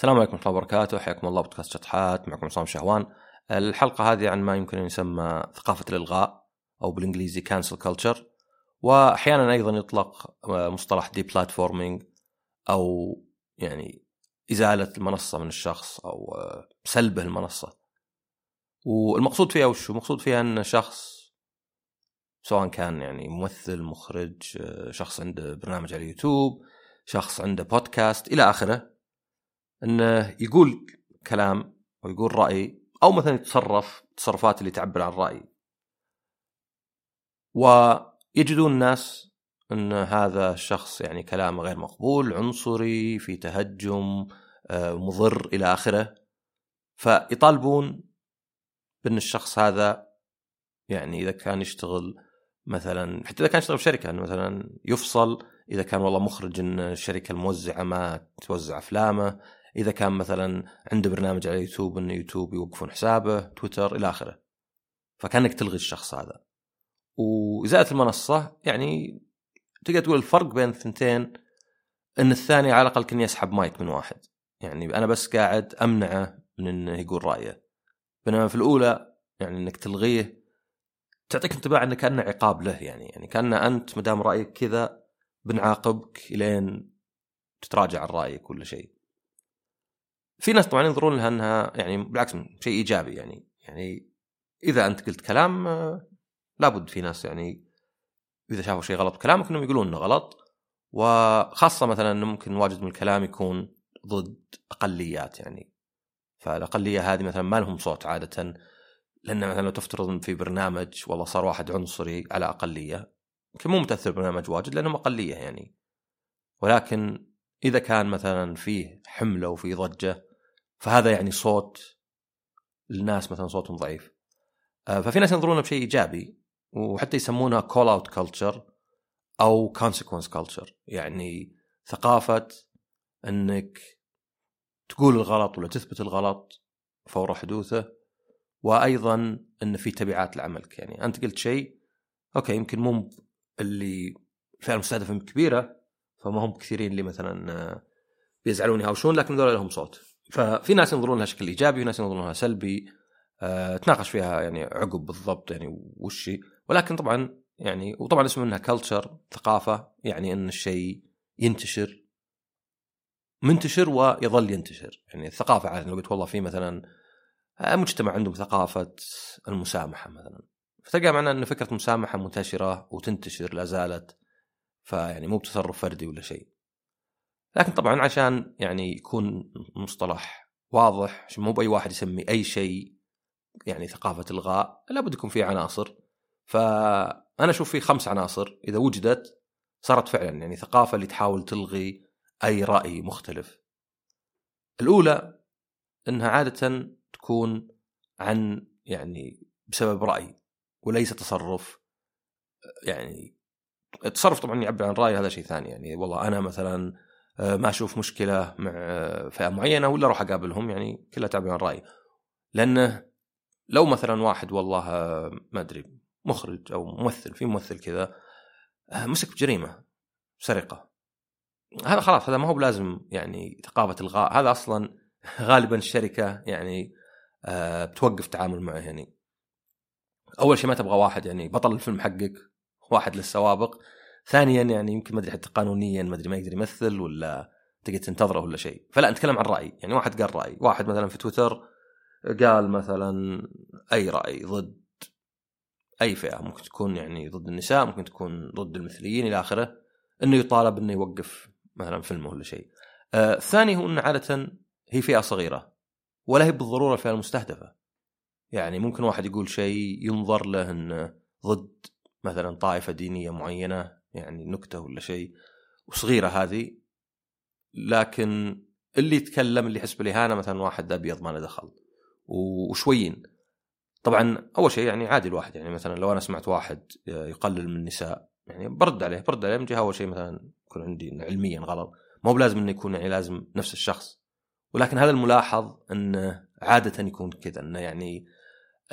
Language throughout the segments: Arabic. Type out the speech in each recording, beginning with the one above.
السلام عليكم ورحمة الله وبركاته. حياكم الله بودكاست شطحات معكم عصام شهوان. الحلقة هذه عن ما يمكن أن يسمى ثقافة الإلغاء أو بالإنجليزي cancel culture وأحيانا أيضا يطلق مصطلح deplatforming أو يعني إزالة المنصة من الشخص أو سلبه المنصة. والمقصود فيها وش؟ المقصود فيها أن شخص سواء كان يعني ممثل مخرج شخص عنده برنامج على اليوتيوب شخص عنده بودكاست إلى آخره. أنه يقول كلام أو يقول رأي أو مثلا يتصرف تصرفات اللي تعبر عن رأي. ويجدون الناس أن هذا الشخص يعني كلامه غير مقبول عنصري في تهجم آه، مضر إلى آخره. فيطالبون بأن الشخص هذا يعني إذا كان يشتغل مثلا حتى إذا كان يشتغل في شركه مثلا يفصل. إذا كان والله مخرج أن الشركة الموزعة ما توزع أفلامه إذا كان مثلا عنده برنامج على يوتيوب إنه يوتيوب يوقفون حسابه تويتر إلى آخره. فكأنك تلغي الشخص هذا. وازاله المنصة يعني تقدر تقول الفرق بين الثنتين إن الثاني على الأقل كان يسحب مايك من واحد. يعني أنا بس قاعد أمنعه من إنه يقول رأيه. بينما في الأولى يعني إنك تلغيه تعطيك انطباع إنه كأنه عقاب له يعني. يعني كان أنت ما دام رأيك كذا بنعاقبك إلين تتراجع عن رأيك كل شيء. في ناس طبعا ينظرون لها إنها يعني بالعكس شيء إيجابي يعني. يعني إذا أنت قلت كلام آه، لابد في ناس يعني إذا شافوا شيء غلط بكلامك إنهم يقولون إنه غلط. وخاصة مثلا إنه ممكن واجد من الكلام يكون ضد أقليات يعني. فالأقلية هذه مثلا ما لهم صوت عادة. لأن مثلا لو تفترض في برنامج والله صار واحد عنصري على أقلية يمكن مو متأثر برنامج واجد لأنهم أقلية يعني. ولكن إذا كان مثلا فيه حملة وفي ضجة فهذا يعني صوت الناس مثلا صوتهم ضعيف. آه، ففي ناس ينظرونه بشيء إيجابي وحتى يسمونها call out culture أو consequence culture يعني ثقافة إنك تقول الغلط ولا تثبت الغلط فور حدوثه وأيضا إن في تبعات لعملك. يعني أنت قلت شيء okay يمكن مو اللي الفئه المستهدفه كبيرة فما هم كثيرين اللي مثلا آه، بيزعلون يهاوشون لكن ذولا لهم صوت. ففي ناس ينظرون لها بشكل إيجابي وناس ينظرون لها سلبي. أه تناقش فيها يعني عقب بالضبط يعني وش ولكن طبعا يعني وطبعا اسمه إنها كلتشر ثقافة يعني إن الشيء ينتشر منتشر ويظل ينتشر. يعني الثقافة عادة لو قلت والله في مثلا آه، مجتمع عندهم ثقافة المسامحة مثلا. فتلقى معنا إن فكرة المسامحه منتشرة وتنتشر لا زالت. فيعني مو بتصرف فردي ولا شيء. لكن طبعا عشان يعني يكون مصطلح واضح عشان مو بأي واحد يسمي أي شيء يعني ثقافة الغاء لابد يكون في عناصر. فأنا أشوف في خمس عناصر إذا وجدت صارت فعلا يعني ثقافة اللي تحاول تلغي أي رأي مختلف. الأولى إنها عادة تكون عن يعني بسبب رأي وليس تصرف. يعني التصرف طبعا يعبر عن رأي هذا شيء ثاني. يعني والله أنا مثلا ما أشوف مشكلة مع آه، فئة معينة ولا أروح أقابلهم يعني كلها تعبير عن راي لأنه لو مثلا واحد والله آه، ما أدري مخرج أو ممثل في ممثل كذا مسك بجريمة سرقة. هذا خلاص هذا ما هو بلازم يعني ثقافه الغاء. هذا أصلا غالبا الشركة يعني بتوقف تعامل معه يعني. أول شيء ما تبغى واحد يعني بطل الفيلم حقك واحد للسوابق. ثانيا يعني يمكن ما أدري حتى قانونيا ما أدري ما يقدر يمثل ولا تقدر تنتظره ولا شيء. فلا نتكلم عن رأي. يعني واحد قال رأي. واحد مثلا في تويتر قال مثلا أي رأي ضد أي فئة. ممكن تكون يعني ضد النساء ممكن تكون ضد المثليين إلى آخره. إنه يطالب إنه يوقف مثلا فيلمه ولا شيء. آه الثاني هو إنه عادة هي فئة صغيرة ولا هي بالضرورة الفئة المستهدفة. يعني ممكن واحد يقول شيء ينظر له إنه ضد مثلا طائفة دينية معينة يعني نكتة ولا شيء وصغيرة هذه لكن اللي يتكلم اللي يحس بالاهانه مثلا واحد أبيض ما له دخل وشويين. طبعا أول شيء يعني عادي الواحد يعني مثلا لو أنا سمعت واحد يقلل من النساء يعني برد عليه برد عليه من جهة أول شيء مثلا يكون عندي علميا غلط. ما هو بلازم إنه يكون يعني لازم نفس الشخص. ولكن هذا الملاحظ إنه عادة يكون كذا إنه يعني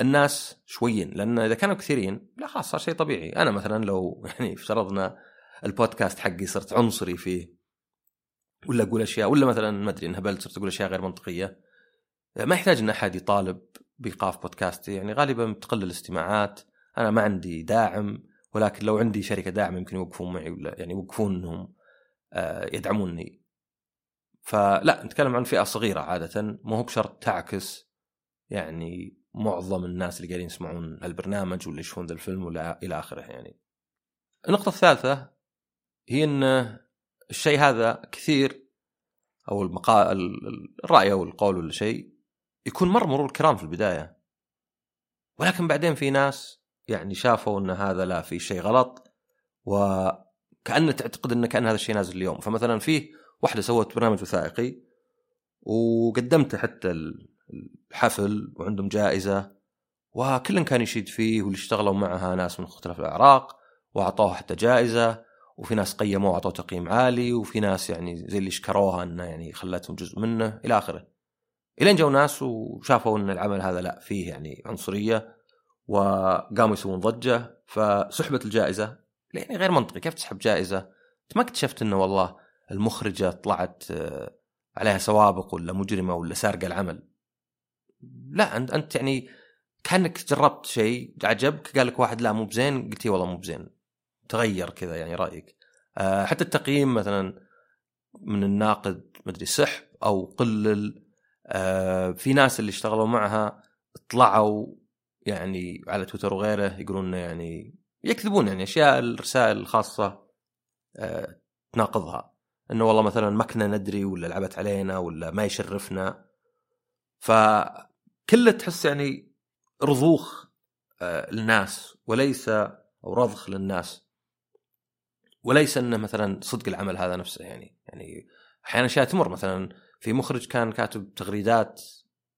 الناس شويين لأن إذا كانوا كثيرين لا خلاص صار شيء طبيعي. أنا مثلا لو يعني افترضنا البودكاست حقي صرت عنصري فيه ولا أقول أشياء ولا مثلا ما أدري انهبلت صرت أقول أشياء غير منطقية ما يحتاج إن أحد يطالب بإيقاف بودكاستي يعني غالبا تقل الاستماعات. أنا ما عندي داعم ولكن لو عندي شركة داعم يمكن يوقفون معي ولا يعني يوقفون إنهم آه، يدعموني. فلا نتكلم عن فئة صغيرة عادة. مو هو بشرط تعكس يعني معظم الناس اللي قاعدين يسمعون البرنامج ولا يشوفون ذا الفيلم ولا إلى آخره يعني. النقطة الثالثة هي إن الشيء هذا كثير أو المقال الرأي أو القول ولا شيء يكون مر مرور الكرام في البداية. ولكن بعدين في ناس يعني شافوا إن هذا لا في شيء غلط وكأنه تعتقد إن كأن هذا الشيء نازل اليوم، فمثلا فيه واحدة سوت برنامج وثائقي وقدمته حتى الحفل وعندهم جائزة وكل كان يشيد فيه واللي اشتغلوا معها ناس من مختلف الاعراق واعطوها حتى جائزة وفي ناس قيموه واعطوه تقييم عالي وفي ناس يعني زي اللي شكروها إنه يعني خلتهم جزء منه إلى آخره. إلين جو ناس وشافوا إن العمل هذا لا فيه يعني عنصرية وقاموا يسوون ضجة فسحبت الجائزة يعني غير منطقي كيف تسحب جائزة؟ أنت ما اكتشفت إنه والله المخرجة طلعت آه، عليها سوابق ولا مجرمة ولا سارقة العمل لا انت أنت يعني كأنك جربت شيء عجبك قال لك واحد لا مو بزين قلت والله مو بزين. تغير كذا يعني رأيك. أه حتى التقييم مثلا من الناقد مدري سحب أو قلل أه في ناس اللي اشتغلوا معها طلعوا يعني على تويتر وغيره يقولون يعني يكذبون يعني أشياء الرسائل الخاصة أه تناقضها. إنه والله مثلا ما كنا ندري ولا لعبت علينا ولا ما يشرفنا. ف كله تحس يعني رضوخ آه، للناس وليس أو رضخ للناس. وليس إنه مثلا صدق العمل هذا نفسه يعني. يعني أحيانا أشياء تمر. مثلا في مخرج كان كاتب تغريدات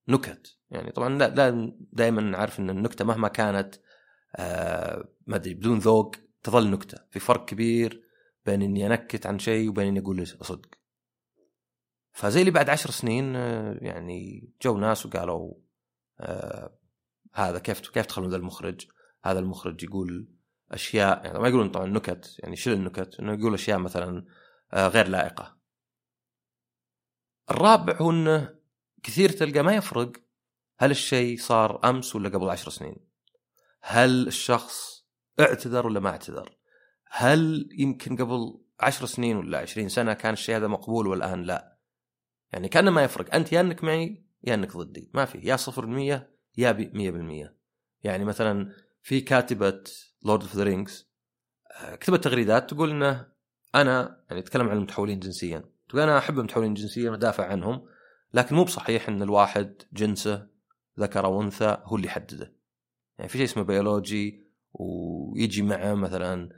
نكت. يعني طبعا لا, لا دائما نعرف إن النكتة مهما كانت آه ما أدري بدون ذوق تظل نكتة. في فرق كبير بين إني أنكت عن شيء وبين إني أقول صدق. فزي اللي بعد عشر سنين آه، يعني جو ناس وقالوا آه هذا كيف كيف تخلون ذا المخرج؟ هذا المخرج يقول أشياء يعني ما يقولون طبعا نكت يعني شيل النكت إنه يقول أشياء مثلا آه غير لائقة. الرابع هو إنه كثير تلقى ما يفرق هل الشيء صار أمس ولا قبل عشر سنين؟ هل الشخص اعتذر ولا ما اعتذر؟ هل يمكن قبل عشر سنين ولا عشرين سنة كان الشيء هذا مقبول والآن لا يعني كأنه ما يفرق أنت يا أنك معي يا أنك ضدي. ما في. يا صفر المية يا مية بالمية. يعني مثلا في كاتبة Lord of the Rings كتبت تغريدات تقول إنه أنا يعني أتكلم عن المتحولين جنسيا. تقول أنا أحب المتحولين جنسيا وأدافع عنهم لكن مو بصحيح إن الواحد جنسه ذكر أو أنثى هو اللي يحدده. يعني في شيء اسمه بيولوجي ويجي معه مثلا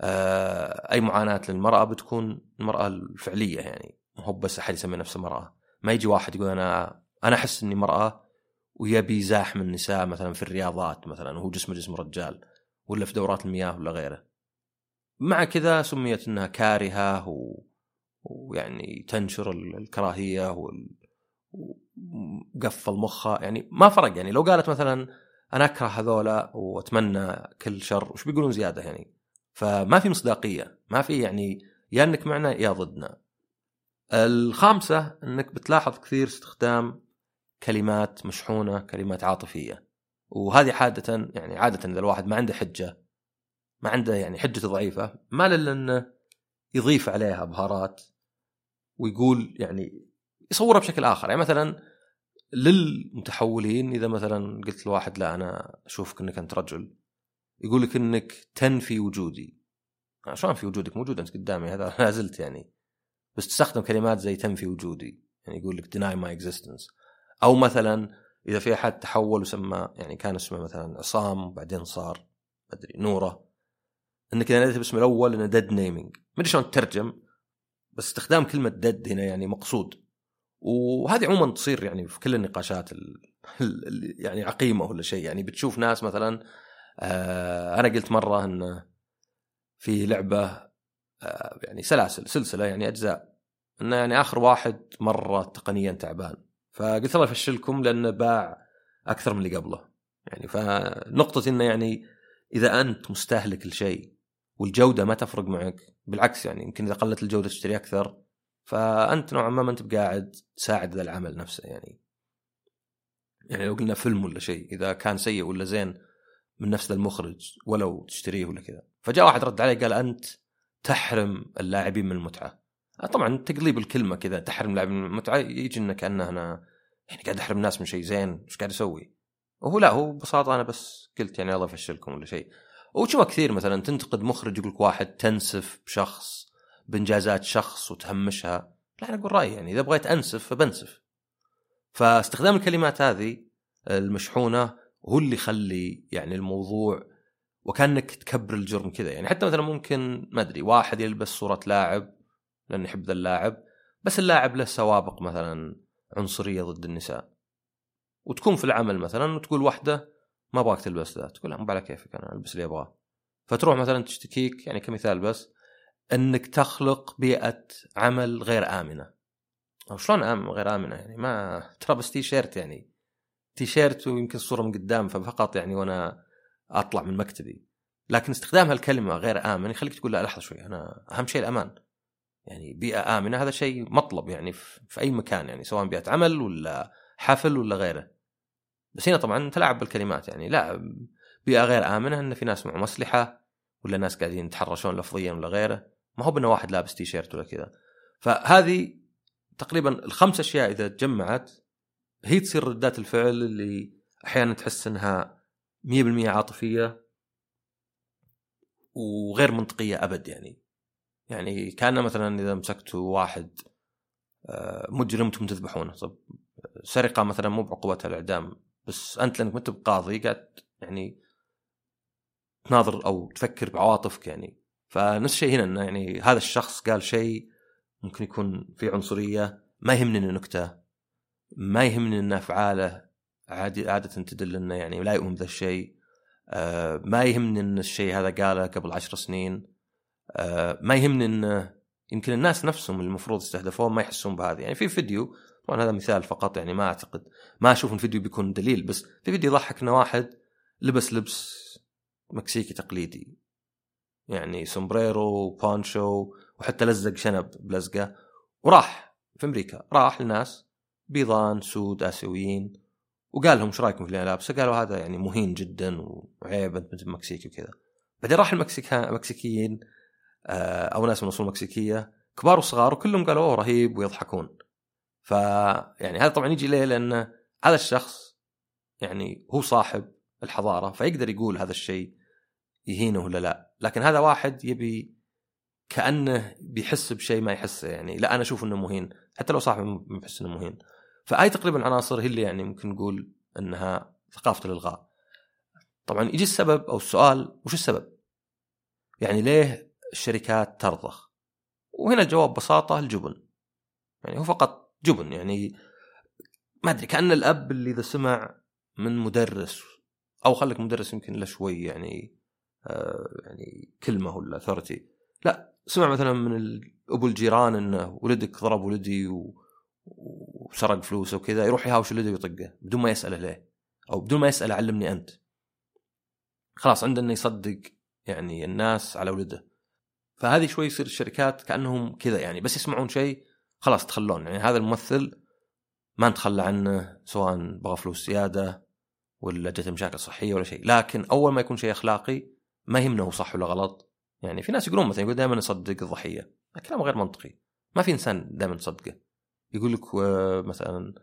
آه، أي معاناة للمرأة بتكون المرأة الفعلية يعني مو بس أحد يسمي نفسه مراه ما يجي واحد يقول أنا أنا أحس إني مرأة ويبي يزاحم النساء مثلا في الرياضات مثلا وهو جسمه جسم رجال ولا في دورات المياه ولا غيره. مع كذا سميت إنها كارهة و... ويعني تنشر الكراهية وال... وقفل مخها يعني ما فرق. يعني لو قالت مثلا أنا أكره هذولا وأتمنى كل شر وش بيقولون زيادة يعني؟ فما في مصداقية ما في يعني يا إنك معنا يا ضدنا. الخامسة إنك بتلاحظ كثير استخدام كلمات مشحونة كلمات عاطفية. وهذه عادة يعني عادة إذا الواحد ما عنده حجة ما عنده يعني حجته ضعيفة ما إلا إنه يضيف عليها بهارات ويقول يعني يصورها بشكل آخر. يعني مثلا للمتحولين إذا مثلا قلت لواحد لا أنا أشوفك إنك أنت رجل يقول لك إنك تنفي وجودي. شلون في وجودك؟ موجود أنت قدامي هذا لا زلت يعني. بس تستخدم كلمات زي تنفي وجودي. يعني يقول لك deny my existence. أو مثلا إذا في أحد تحول وسمى يعني كان اسمه مثلا عصام وبعدين صار ما أدري نورة. إنك إذا ناديته باسمه الأول إنه dead naming ما أدري شلون تترجم بس استخدام كلمة dead هنا يعني مقصود. وهذه عموما تصير يعني في كل النقاشات ال يعني عقيمة ولا شيء. يعني بتشوف ناس مثلا آه أنا قلت مرة انه في لعبة آه يعني سلاسل سلسلة يعني أجزاء. إنه يعني آخر واحد مرة تقنيا تعبان. فقلت الله يفشلكم لأنه باع أكثر من اللي قبله. يعني فنقطة إنه يعني إذا أنت مستهلك لشيء والجودة ما تفرق معك بالعكس يعني يمكن إذا قلت الجودة تشتري أكثر فأنت نوعا ما ما أنت بقاعد تساعد ذا العمل نفسه يعني. يعني لو قلنا فيلم ولا شيء إذا كان سيء ولا زين من نفس المخرج ولو تشتريه ولا كذا. فجاء واحد رد علي قال أنت تحرم اللاعبين من المتعة. طبعا تقليب الكلمة كذا تحرم اللاعبين من المتعه يجي إنه كأنه أنا يعني قاعد أحرم الناس من شيء زين إيش قاعد أسوي؟ وهو لا هو ببساطة أنا بس قلت يعني الله أفشلكم ولا شيء. وتشوفها كثير مثلا تنتقد مخرج يقول لك واحد تنسف بشخص بإنجازات شخص وتهمشها. لا أنا أقول رأيي يعني إذا بغيت أنسف فبنسف. فاستخدام الكلمات هذه المشحونة هو اللي يخلي يعني الموضوع وكأنك تكبر الجرم كذا. يعني حتى مثلا ممكن ما أدري واحد يلبس صورة لاعب لأنه يحب ذا اللاعب بس اللاعب له سوابق مثلا عنصرية ضد النساء. وتكون في العمل مثلا وتقول واحدة ما أبغاك تلبس ذا تقول مو على كيفك أنا ألبس اللي أبغاه. فتروح مثلا تشتكيك يعني كمثال بس إنك تخلق بيئة عمل غير آمنة. أو شلون آه غير آمنة يعني؟ ما ترى بس تي شيرت يعني. تي شيرت ويمكن الصورة من قدام ففقط يعني وأنا أطلع من مكتبي. لكن استخدام هالكلمة غير آمن يخليك تقول لا لحظة شوي أنا أهم شيء الأمان. يعني بيئة آمنة هذا شيء مطلب يعني في أي مكان يعني سواء بيئة عمل ولا حفل ولا غيره. بس هنا طبعا تلعب بالكلمات يعني لا بيئة غير آمنة إن في ناس معهم أسلحة ولا ناس قاعدين يتحرشون لفظيا ولا غيره. ما هو بأنه واحد لابس تي شيرت ولا كذا. فهذه تقريبا الخمس أشياء إذا تجمعت هي تصير ردات الفعل اللي أحيانا تحس إنها 100% عاطفية وغير منطقية أبد يعني. يعني كان مثلا إذا مسكتوا واحد آه، مجرم تم تذبحونه طب سرقة مثلا مو بعقوبتها الإعدام بس أنت لأنك ما أنت بقاضي قاعد يعني تناظر أو تفكر بعواطفك يعني. فنفس الشيء هنا إنه يعني هذا الشخص قال شيء ممكن يكون في عنصرية ما يهمني إنه نكتة ما يهمني ان أفعاله عادي عادة تدل إنه يعني لا يؤمن بذا الشيء آه ما يهمني إن الشيء هذا قاله قبل عشر سنين. ما يهمني انه يمكن الناس نفسهم المفروض يستهدفون ما يحسون بهذا يعني في فيديو طبعا هذا مثال فقط يعني ما أعتقد ما أشوف الفيديو بيكون دليل بس في فيديو يضحك انه واحد لبس لبس مكسيكي تقليدي يعني سومبريرو وبونشو وحتى لزق شنب بلزقة وراح في أمريكا راح لناس بيضان سود آسيويين وقال لهم إيش رأيكم في اللي أنا لابسه؟ قالوا هذا يعني مهين جدا وعيب أنت مكسيكي وكذا. بعدين راح المكسيكيين آه، أو ناس من أصول مكسيكية كبار وصغار وكلهم قالوا أوه رهيب ويضحكون. ف يعني هذا طبعا يجي ليه؟ لأن هذا الشخص يعني هو صاحب الحضارة فيقدر يقول هذا الشيء يهينه ولا لا، لكن هذا واحد يبي كأنه بيحس بشيء ما يحسه يعني لا أنا أشوف إنه مهين حتى لو صاحبه ما يحس إنه مهين. فهاي تقريبا عناصر هي اللي يعني ممكن نقول إنها ثقافة الإلغاء. طبعا يجي السبب أو السؤال وش السبب؟ يعني ليه الشركات ترضخ؟ وهنا الجواب ببساطه الجبن. يعني هو فقط جبن يعني ما أدري كأن الأب اللي إذا سمع من مدرس أو خليك مدرس يمكن له شوي يعني آه يعني كلمة ولا ثورتي لا سمع مثلا من ابو الجيران إنه ولدك ضرب ولدي. وسرق فلوسه وكذا يروح يهاوش ولده ويطقه بدون ما يسأله ليه أو بدون ما يسأله علمني أنت خلاص عندنا يصدق يعني الناس على ولده فهذه شوي يصير الشركات كأنهم كذا يعني بس يسمعون شيء خلاص تخلون. يعني هذا الممثل ما نتخلى عنه سواء بغى فلوس زيادة ولا جته مشاكل صحية ولا شيء. لكن أول ما يكون شيء أخلاقي ما يهمنا هو صح ولا غلط. يعني في ناس يقولون مثلا يقول دائما نصدق الضحية. كلام غير منطقي. ما في إنسان دائما تصدقه يقول لك مثلا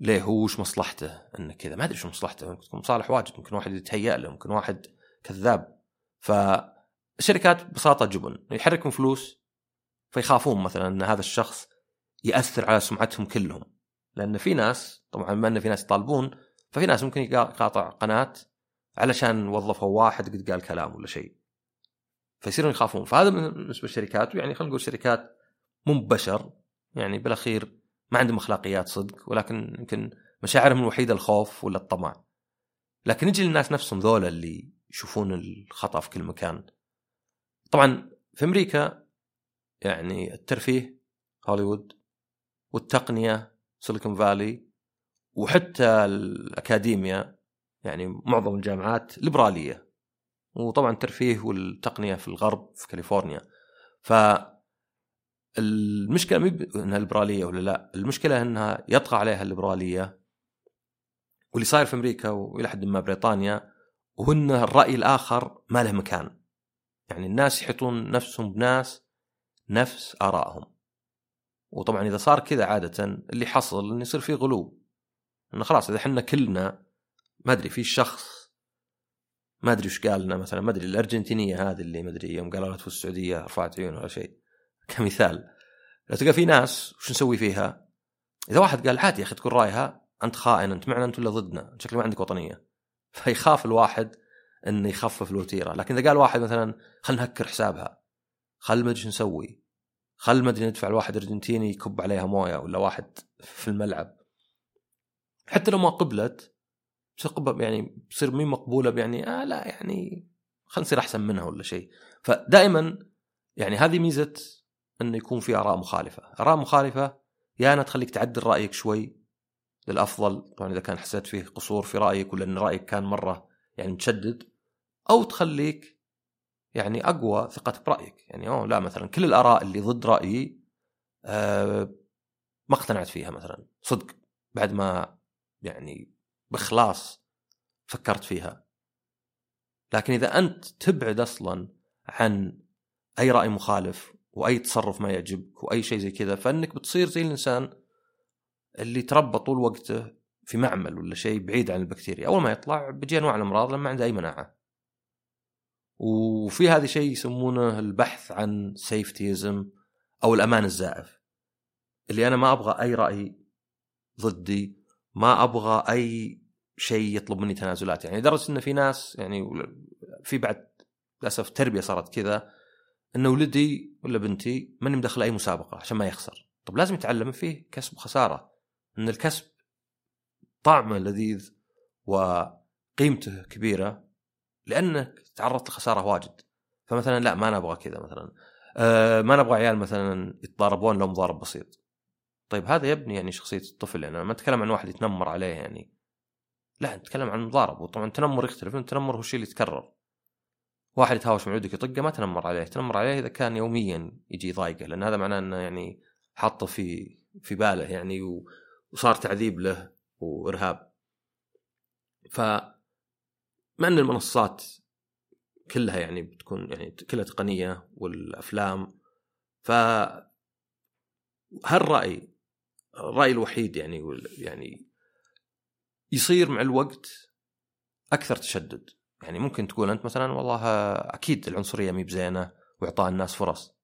ليه هو وش مصلحته؟ إنه كذا. ما أدري شو مصلحته. ممكن تكون مصالح واجد. ممكن واحد يتهيأ له. ممكن واحد كذاب. فالشركات ببساطه جبن يحركون فلوس فيخافون مثلا إن هذا الشخص يأثر على سمعتهم كلهم. لأن في ناس طبعا بما إن في ناس يطالبون ففي ناس ممكن يقاطع قناة علشان وظفوا واحد قد قال كلام ولا شيء. فيصيرون يخافون. فهذا بالنسبة للشركات يعني خلينا نقول شركات مو بشر يعني بالأخير ما عندهم أخلاقيات صدق ولكن يمكن مشاعرهم الوحيدة الخوف ولا الطمع. لكن نجي للناس نفسهم ذولا اللي يشوفون الخطأ في كل مكان. طبعا في أمريكا يعني الترفيه هوليوود والتقنية سيليكون فالي وحتى الاكاديميا يعني معظم الجامعات ليبرالية. وطبعا الترفيه والتقنية في الغرب في كاليفورنيا. ف المشكلة مو إنها ليبرالية ولا لا؟ المشكلة إنها يطغى عليها الليبرالية واللي صاير في أمريكا وإلى حد ما بريطانيا هو ان الرأي الآخر ما له مكان. يعني الناس يحيطون نفسهم بناس نفس آرائهم. وطبعا إذا صار كذا عادة اللي حصل انه يصير في غلو. إنه خلاص إذا إحنا كلنا ما أدري في شخص ما أدري وش قال لنا مثلا ما أدري الأرجنتينية هذه اللي ما أدري يوم قالوا في السعودية رفعت عيون ولا شيء. كمثال لو تلقى في ناس وش نسوي فيها؟ إذا واحد قال عادي يا أخي تقول رأيها أنت خائن أنت معنا انت ولا ضدنا شكلك ما عندك وطنية. فيخاف الواحد إنه يخفف الوتيرة. لكن إذا قال واحد مثلا خلينا نهكر حسابها خل ما أدري نسوي خل ما أدري ندفع الواحد أرجنتيني يكب عليها موية ولا واحد في الملعب. حتى لو ما قبلت يعني بتصير مين مقبولة يعني آه لا يعني خلينا نصير أحسن منها ولا شيء. فدائما يعني هذه ميزة إنه يكون في آراء مخالفة، آراء مخالفة يا إنها تخليك تعدل رأيك شوي للأفضل. طبعا إذا كان حسيت فيه قصور في رأيك ولا إن رأيك كان مرة يعني متشدد أو تخليك يعني أقوى ثقتك برأيك. يعني أوه لا مثلا كل الآراء اللي ضد رأيي أه ما اقتنعت فيها مثلا. صدق. بعد ما يعني بإخلاص فكرت فيها. لكن إذا أنت تبعد أصلا عن أي رأي مخالف وأي تصرف ما يعجبك وأي شيء زي كذا فإنك بتصير زي الإنسان اللي تربى طول وقته في معمل ولا شيء بعيد عن البكتيريا. أول ما يطلع بيجي أنواع الأمراض لما عنده أي مناعة. وفي هذا شيء يسمونه البحث عن سيفتيزم أو الأمان الزائف اللي أنا ما أبغى أي رأي ضدي ما أبغى أي شيء يطلب مني تنازلات. يعني لدرجة إن في ناس يعني في بعد للأسف تربية صارت كذا إن ولدي ولا بنتي ماني مدخل أي مسابقة عشان ما يخسر. طب لازم يتعلم فيه كسب وخساره إن الكسب طعمه لذيذ وقيمته كبيرة. لأنك تعرضت لخسارة واجد. فمثلا لا ما نبغى كذا مثلا. أه ما نبغى عيال مثلا يتضاربون لو مضارب بسيط. طيب هذا يبني يعني شخصية الطفل. يعني ما أتكلم عن واحد يتنمر عليه يعني. لا نتكلم عن مضارب. وطبعا التنمر يختلف. التنمر هو الشيء اللي يتكرر. واحد يتهاوش مع عودك يطقه ما تنمر عليه. تنمر عليه إذا كان يوميا يجي يضايقه. لأن هذا معناه إنه يعني حاطه في في باله يعني وصار تعذيب له وإرهاب. ف مع إن المنصات كلها يعني بتكون يعني كلها تقنية والأفلام ف هالرأي الرأي الوحيد يعني يعني يصير مع الوقت أكثر تشدد يعني ممكن تقول أنت مثلا والله أكيد العنصرية مي بزينة وإعطاء الناس فرص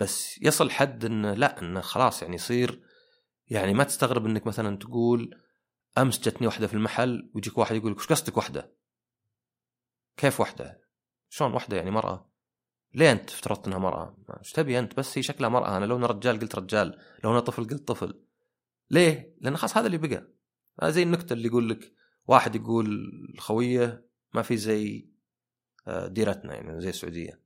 بس يصل حد انه لا انه خلاص يعني يصير يعني ما تستغرب إنك مثلا تقول أمس جتني واحدة في المحل ويجيك واحد يقول لك وش قصدك واحدة؟ كيف واحدة؟ شلون واحدة يعني مرأة؟ ليه أنت افترضت إنها مرأة؟ إيش تبي أنت؟ بس هي شكلها مرأة أنا لو أنا رجال قلت رجال، لو أنا طفل قلت طفل. ليه؟ لأن خلاص هذا اللي بقى. زي النكتة اللي يقول لك واحد يقول خوية ما في زي آه، ديرتنا يعني زي السعودية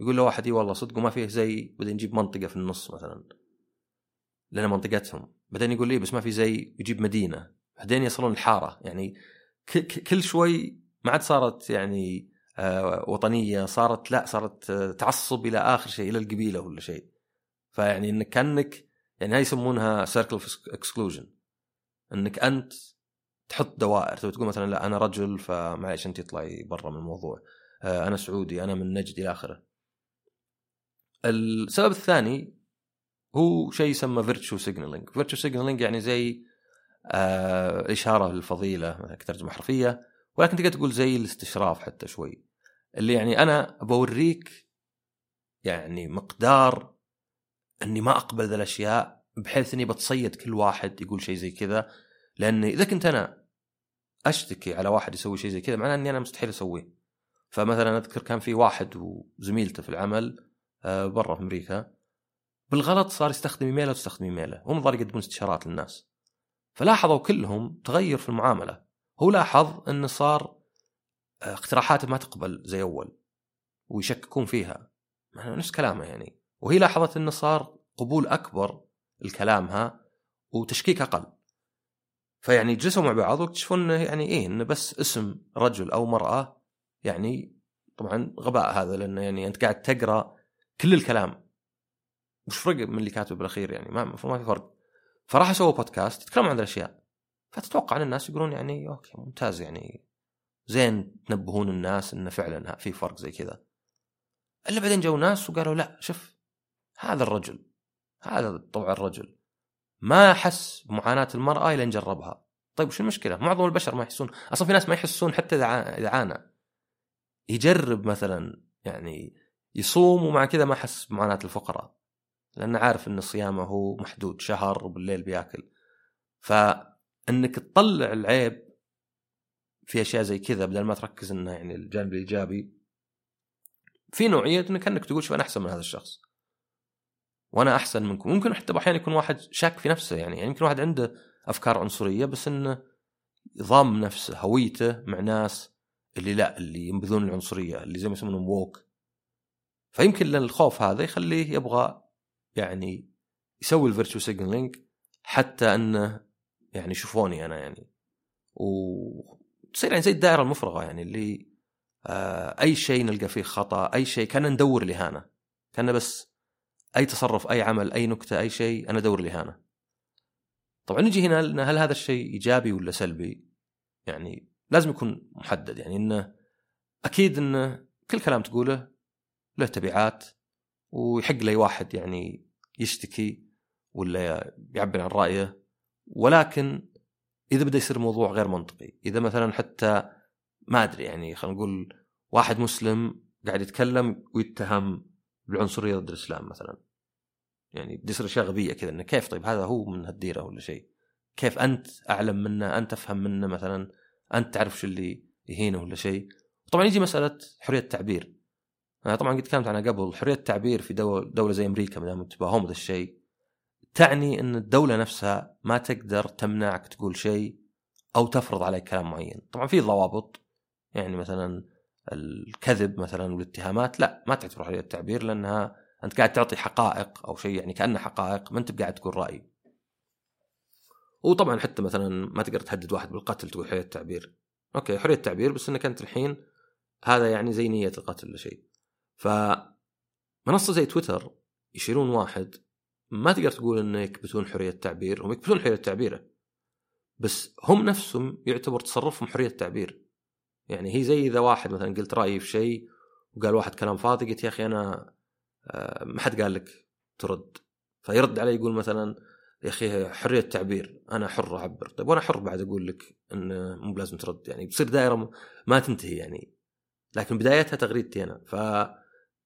يقول له واحد إي والله صدق وما فيه زي بعدين نجيب منطقة في النص مثلا لنا منطقتهم بعدين يقول لي بس ما في زي يجيب مدينة بعدين يصلون الحارة يعني كل شوي ما عاد صارت يعني آه، وطنية صارت لا صارت آه، تعصب إلى آخر شيء إلى القبيلة ولا شيء. فيعني إنك كأنك يعني هاي يسمونها circle exclusion إنك أنت تحط دوائر. تبي تقول مثلا لا أنا رجل فمعليش أنت اطلعي برا من الموضوع. آه، أنا سعودي أنا من نجد إلى آخره. السبب الثاني هو شيء يسمى virtue signaling virtue signaling يعني زي آه إشارة للفضيلة كترجمه حرفية. ولكن تقدر تقول زي الاستشراف حتى شوي اللي يعني أنا بوريك يعني مقدار إني ما أقبل ذا الأشياء بحيث إني بتصيد كل واحد يقول شيء زي كذا لأن إذا كنت أنا أشتكي على واحد يسوي شيء زي كذا معناه إني أنا مستحيل أسويه. فمثلا أذكر كان في واحد وزميلته في العمل آه، برا في أمريكا بالغلط صار يستخدم إيميله وتستخدم إيميله هم ظهر يقدمون استشارات للناس. فلاحظوا كلهم تغير في المعاملة. هو لاحظ انه صار آه، اقتراحاته ما تقبل زي أول ويشككون فيها. نفس كلامه يعني. وهي لاحظت انه صار قبول أكبر لكلامها وتشكيك أقل. فيعني جلسوا مع بعض واكتشفوا إنه يعني إيه إنه بس اسم رجل أو مرأة يعني طبعا غباء هذا لأنه يعني أنت قاعد تقرأ كل الكلام. وش فرق من اللي كاتب بالأخير يعني ما ما في فرق. فراح سووا بودكاست يتكلمون عن الأشياء. فتتوقع أن الناس يقولون يعني okay ممتاز يعني. زين تنبهون الناس انه فعلا في فرق زي كذا. إلا بعدين جو ناس وقالوا لا شوف هذا الرجل هذا طبع الرجل ما حس بمعاناة المرأة إلين جربها. طيب وش المشكلة؟ معظم البشر ما يحسون أصلا في ناس ما يحسون حتى إذا عانى. يجرب مثلا يعني يصوم ومع كذا ما حس بمعاناة الفقراء لأنه عارف إن صيامه هو محدود شهر وبالليل بيأكل. فانك تطلع العيب في أشياء زي كذا بدل ما تركز إنه يعني الجانب الإيجابي. في نوعية انك إنك تقول شوف أنا أحسن من هذا الشخص. وأنا أحسن منكم. ممكن حتى أحيانا يكون واحد شاك في نفسه يعني, يعني يمكن واحد عنده أفكار عنصرية بس إنه ضام نفسه هويته مع ناس اللي لا اللي ينبذون العنصرية اللي زي ما يسمونهم woke فيمكن الخوف هذا يخليه يبغى يعني يسوي ال virtue signaling حتى إنه يعني شوفوني أنا يعني. وتصير يعني زي الدائرة المفرغة يعني اللي آه أي شيء نلقى فيه خطأ أي شيء كان ندور الاهانه كان بس أي تصرف أي عمل أي نكتة أي شيء أنا أدور الاهانه طبعا نجي هنا هل هذا الشيء إيجابي ولا سلبي؟ يعني لازم يكون محدد. يعني إنه أكيد إنه كل كلام تقوله له تبعات ويحق لأي واحد يعني يشتكي ولا يعبر عن رأيه. ولكن إذا بدأ يصير موضوع غير منطقي إذا مثلا حتى ما أدري يعني خلينا نقول واحد مسلم قاعد يتكلم ويتهم بالعنصريه ضد الإسلام مثلا. يعني بدي يصير أشياء غبية كذا إنه كيف طيب هذا هو من هالديرة ولا شيء؟ كيف أنت أعلم منه أنت أفهم منه مثلا أنت تعرف شو اللي يهينه ولا شيء؟ طبعا يجي مسألة حرية التعبير. أنا طبعا قد تكلمت عنها قبل حرية التعبير في دولة زي أمريكا ما دام تباهم ذا الشيء تعني إن الدولة نفسها ما تقدر تمنعك تقول شيء أو تفرض عليك كلام معين. طبعا في ضوابط يعني مثلا الكذب مثلا والاتهامات لا ما تعتبر حريه التعبير لأنها أنت قاعد تعطي حقائق أو شيء يعني كانه حقائق ما أنت قاعد تقول رأي. وطبعا حتى مثلا ما تقدر تهدد واحد بالقتل تقول حرية التعبير. أوكي حرية التعبير بس إنك أنت الحين هذا يعني زي نية القتل ولا شيء. فمنصة زي تويتر يشيلون واحد ما تقدر تقول انه يكبتون حرية التعبير هم يكبتون حرية تعبيره. بس هم نفسهم يعتبر تصرفهم حرية تعبير. يعني هي زي إذا واحد مثلا قلت رأيي في شيء وقال واحد كلام فاضي قلت يا أخي أنا آه، ما حد قال لك ترد. فيرد علي يقول مثلا يا أخي حرية تعبير أنا حر أعبر. طيب وأنا حر بعد أقول لك انه مو بلازم ترد. يعني بتصير دائرة ما تنتهي يعني. لكن بدايتها تغريدتي أنا. ف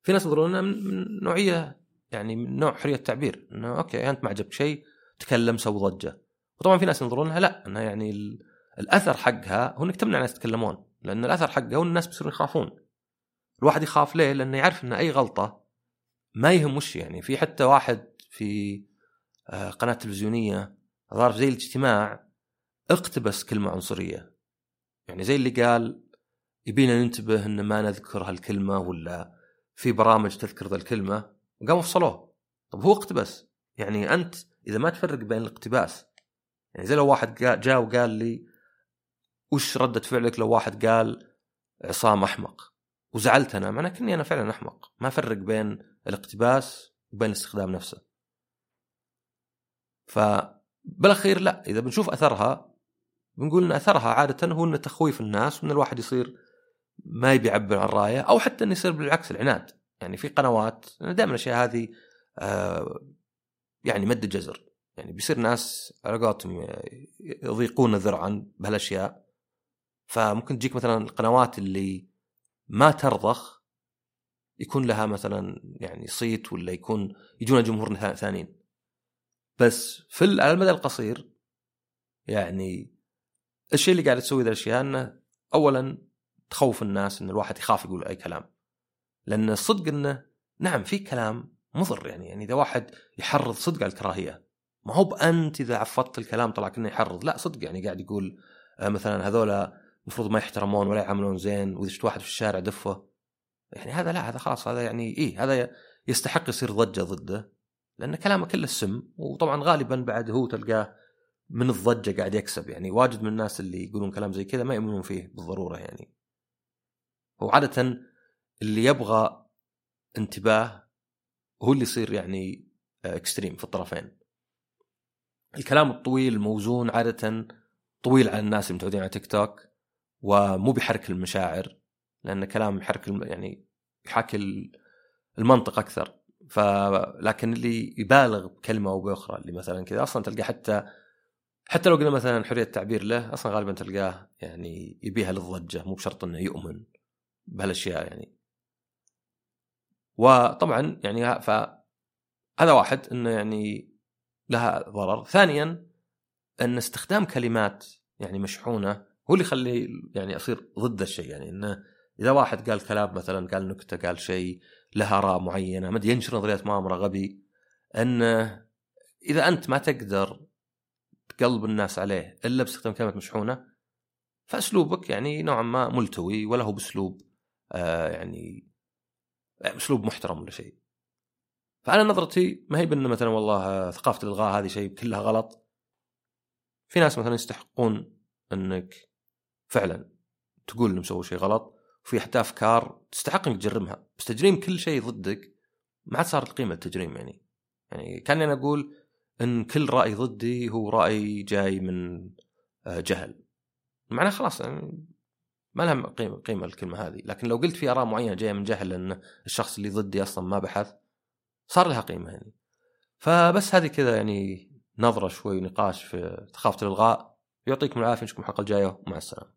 في ناس ينظرون من نوعية يعني نوع حرية التعبير إنه okay أنت ما عجبك شيء تكلم سوي ضجة. وطبعا في ناس ينظرون لها لا انها يعني الأثر حقها هو انك تمنع الناس يتكلمون لأن الأثر حقها هو الناس بيصيرون يخافون. الواحد يخاف ليه؟ لأنه يعرف إن أي غلطة ما يهم وش يعني. في حتى واحد في آه، قناة تلفزيونية ظهر زي الاجتماع اقتبس كلمة عنصرية. يعني زي اللي قال يبينا ننتبه إن ما نذكر هالكلمة ولا في برامج تذكر ذا الكلمة. وقاموا فصلوه طب هو اقتبس يعني أنت إذا ما تفرق بين الاقتباس يعني زي لو واحد جاء وقال لي وش ردة فعلك لو واحد قال عصام أحمق؟ وزعلت أنا معناه كني أنا فعلا أحمق. ما افرق بين الاقتباس وبين الاستخدام نفسه. فبالاخير لا إذا بنشوف أثرها بنقول إن أثرها عادة هو إن تخويف الناس وإن الواحد يصير ما يبي يعبر عن رأيه أو حتى إنه يصير بالعكس العناد. يعني في قنوات دائما الأشياء هذه آه يعني مد جزر يعني بيصير ناس على قولتهم يضيقون ذرعا بهالأشياء. فممكن تجيك مثلا القنوات اللي ما ترضخ يكون لها مثلا يعني صيت ولا يكون يجون جمهور ثانيين. بس في على المدى القصير يعني الشيء اللي قاعد تسوي ذا الأشياء إنه اولا تخوف الناس إن الواحد يخاف يقول أي كلام. لأن الصدق إنه نعم في كلام مضر يعني يعني إذا واحد يحرض صدق على الكراهية ما هو بأنت إذا عفضت الكلام طلع كانه يحرض لا صدق يعني قاعد يقول آه، مثلا هذولا المفروض ما يحترمون ولا يعاملون زين وإذا شفت واحد في الشارع دفه. يعني هذا لا هذا خلاص هذا يعني إيه هذا يستحق يصير ضجة ضده لأن كلامه كله السم وطبعا غالبا بعد هو تلقاه من الضجة قاعد يكسب. يعني واجد من الناس اللي يقولون كلام زي كذا ما يؤمنون فيه بالضرورة يعني. هو عاده اللي يبغى انتباه هو اللي يصير يعني اكستريم في الطرفين. الكلام الطويل الموزون عادة طويل على الناس المتعودين على تيك توك ومو بيحرك المشاعر لأن كلام يحرك يعني يحاكي المنطق أكثر. فلكن اللي يبالغ بكلمة أو بأخرى اللي مثلا كذا أصلا تلقى حتى حتى لو قلنا مثلا حرية التعبير له أصلا غالبا تلقاه يعني يبيها للضجة مو بشرط إنه يؤمن بهالأشياء يعني. وطبعا يعني فهذا واحد إنه يعني لها ضرر. ثانيا أن استخدام كلمات يعني مشحونة هو اللي يخلي يعني اصير ضد الشيء. يعني إنه إذا واحد قال كلام مثلا قال نكتة قال شيء له آراء معينة ما ينشر نظريات مؤامره غبي إنه إذا أنت ما تقدر تقلب الناس عليه إلا باستخدام كلمات مشحونة فأسلوبك يعني نوعا ما ملتوي ولا هو بأسلوب آه يعني أسلوب محترم ولا شيء. فانا نظرتي ما هي بأن مثلا والله ثقافة الإلغاء هذه شيء كلها غلط. في ناس مثلا يستحقون أنك فعلا تقول إنهم سووا شيء غلط وفي حتى أفكار تستحق إنك تجرمها بس تجريم كل شيء ضدك ما عاد صارت قيمه التجريم يعني يعني كأني أنا أقول إن كل رأي ضدي هو رأي جاي من آه، جهل معناه خلاص يعني ما لها قيمة الكلمة هذه. لكن لو قلت في آراء معينة جاية من جهل إن الشخص اللي ضدي أصلا ما بحث صار لها قيمة يعني. فبس هذه كذا يعني نظرة شوي نقاش في ثقافه الإلغاء. يعطيكم العافية نشوفكم الحلقة الجاية ومع السلامة.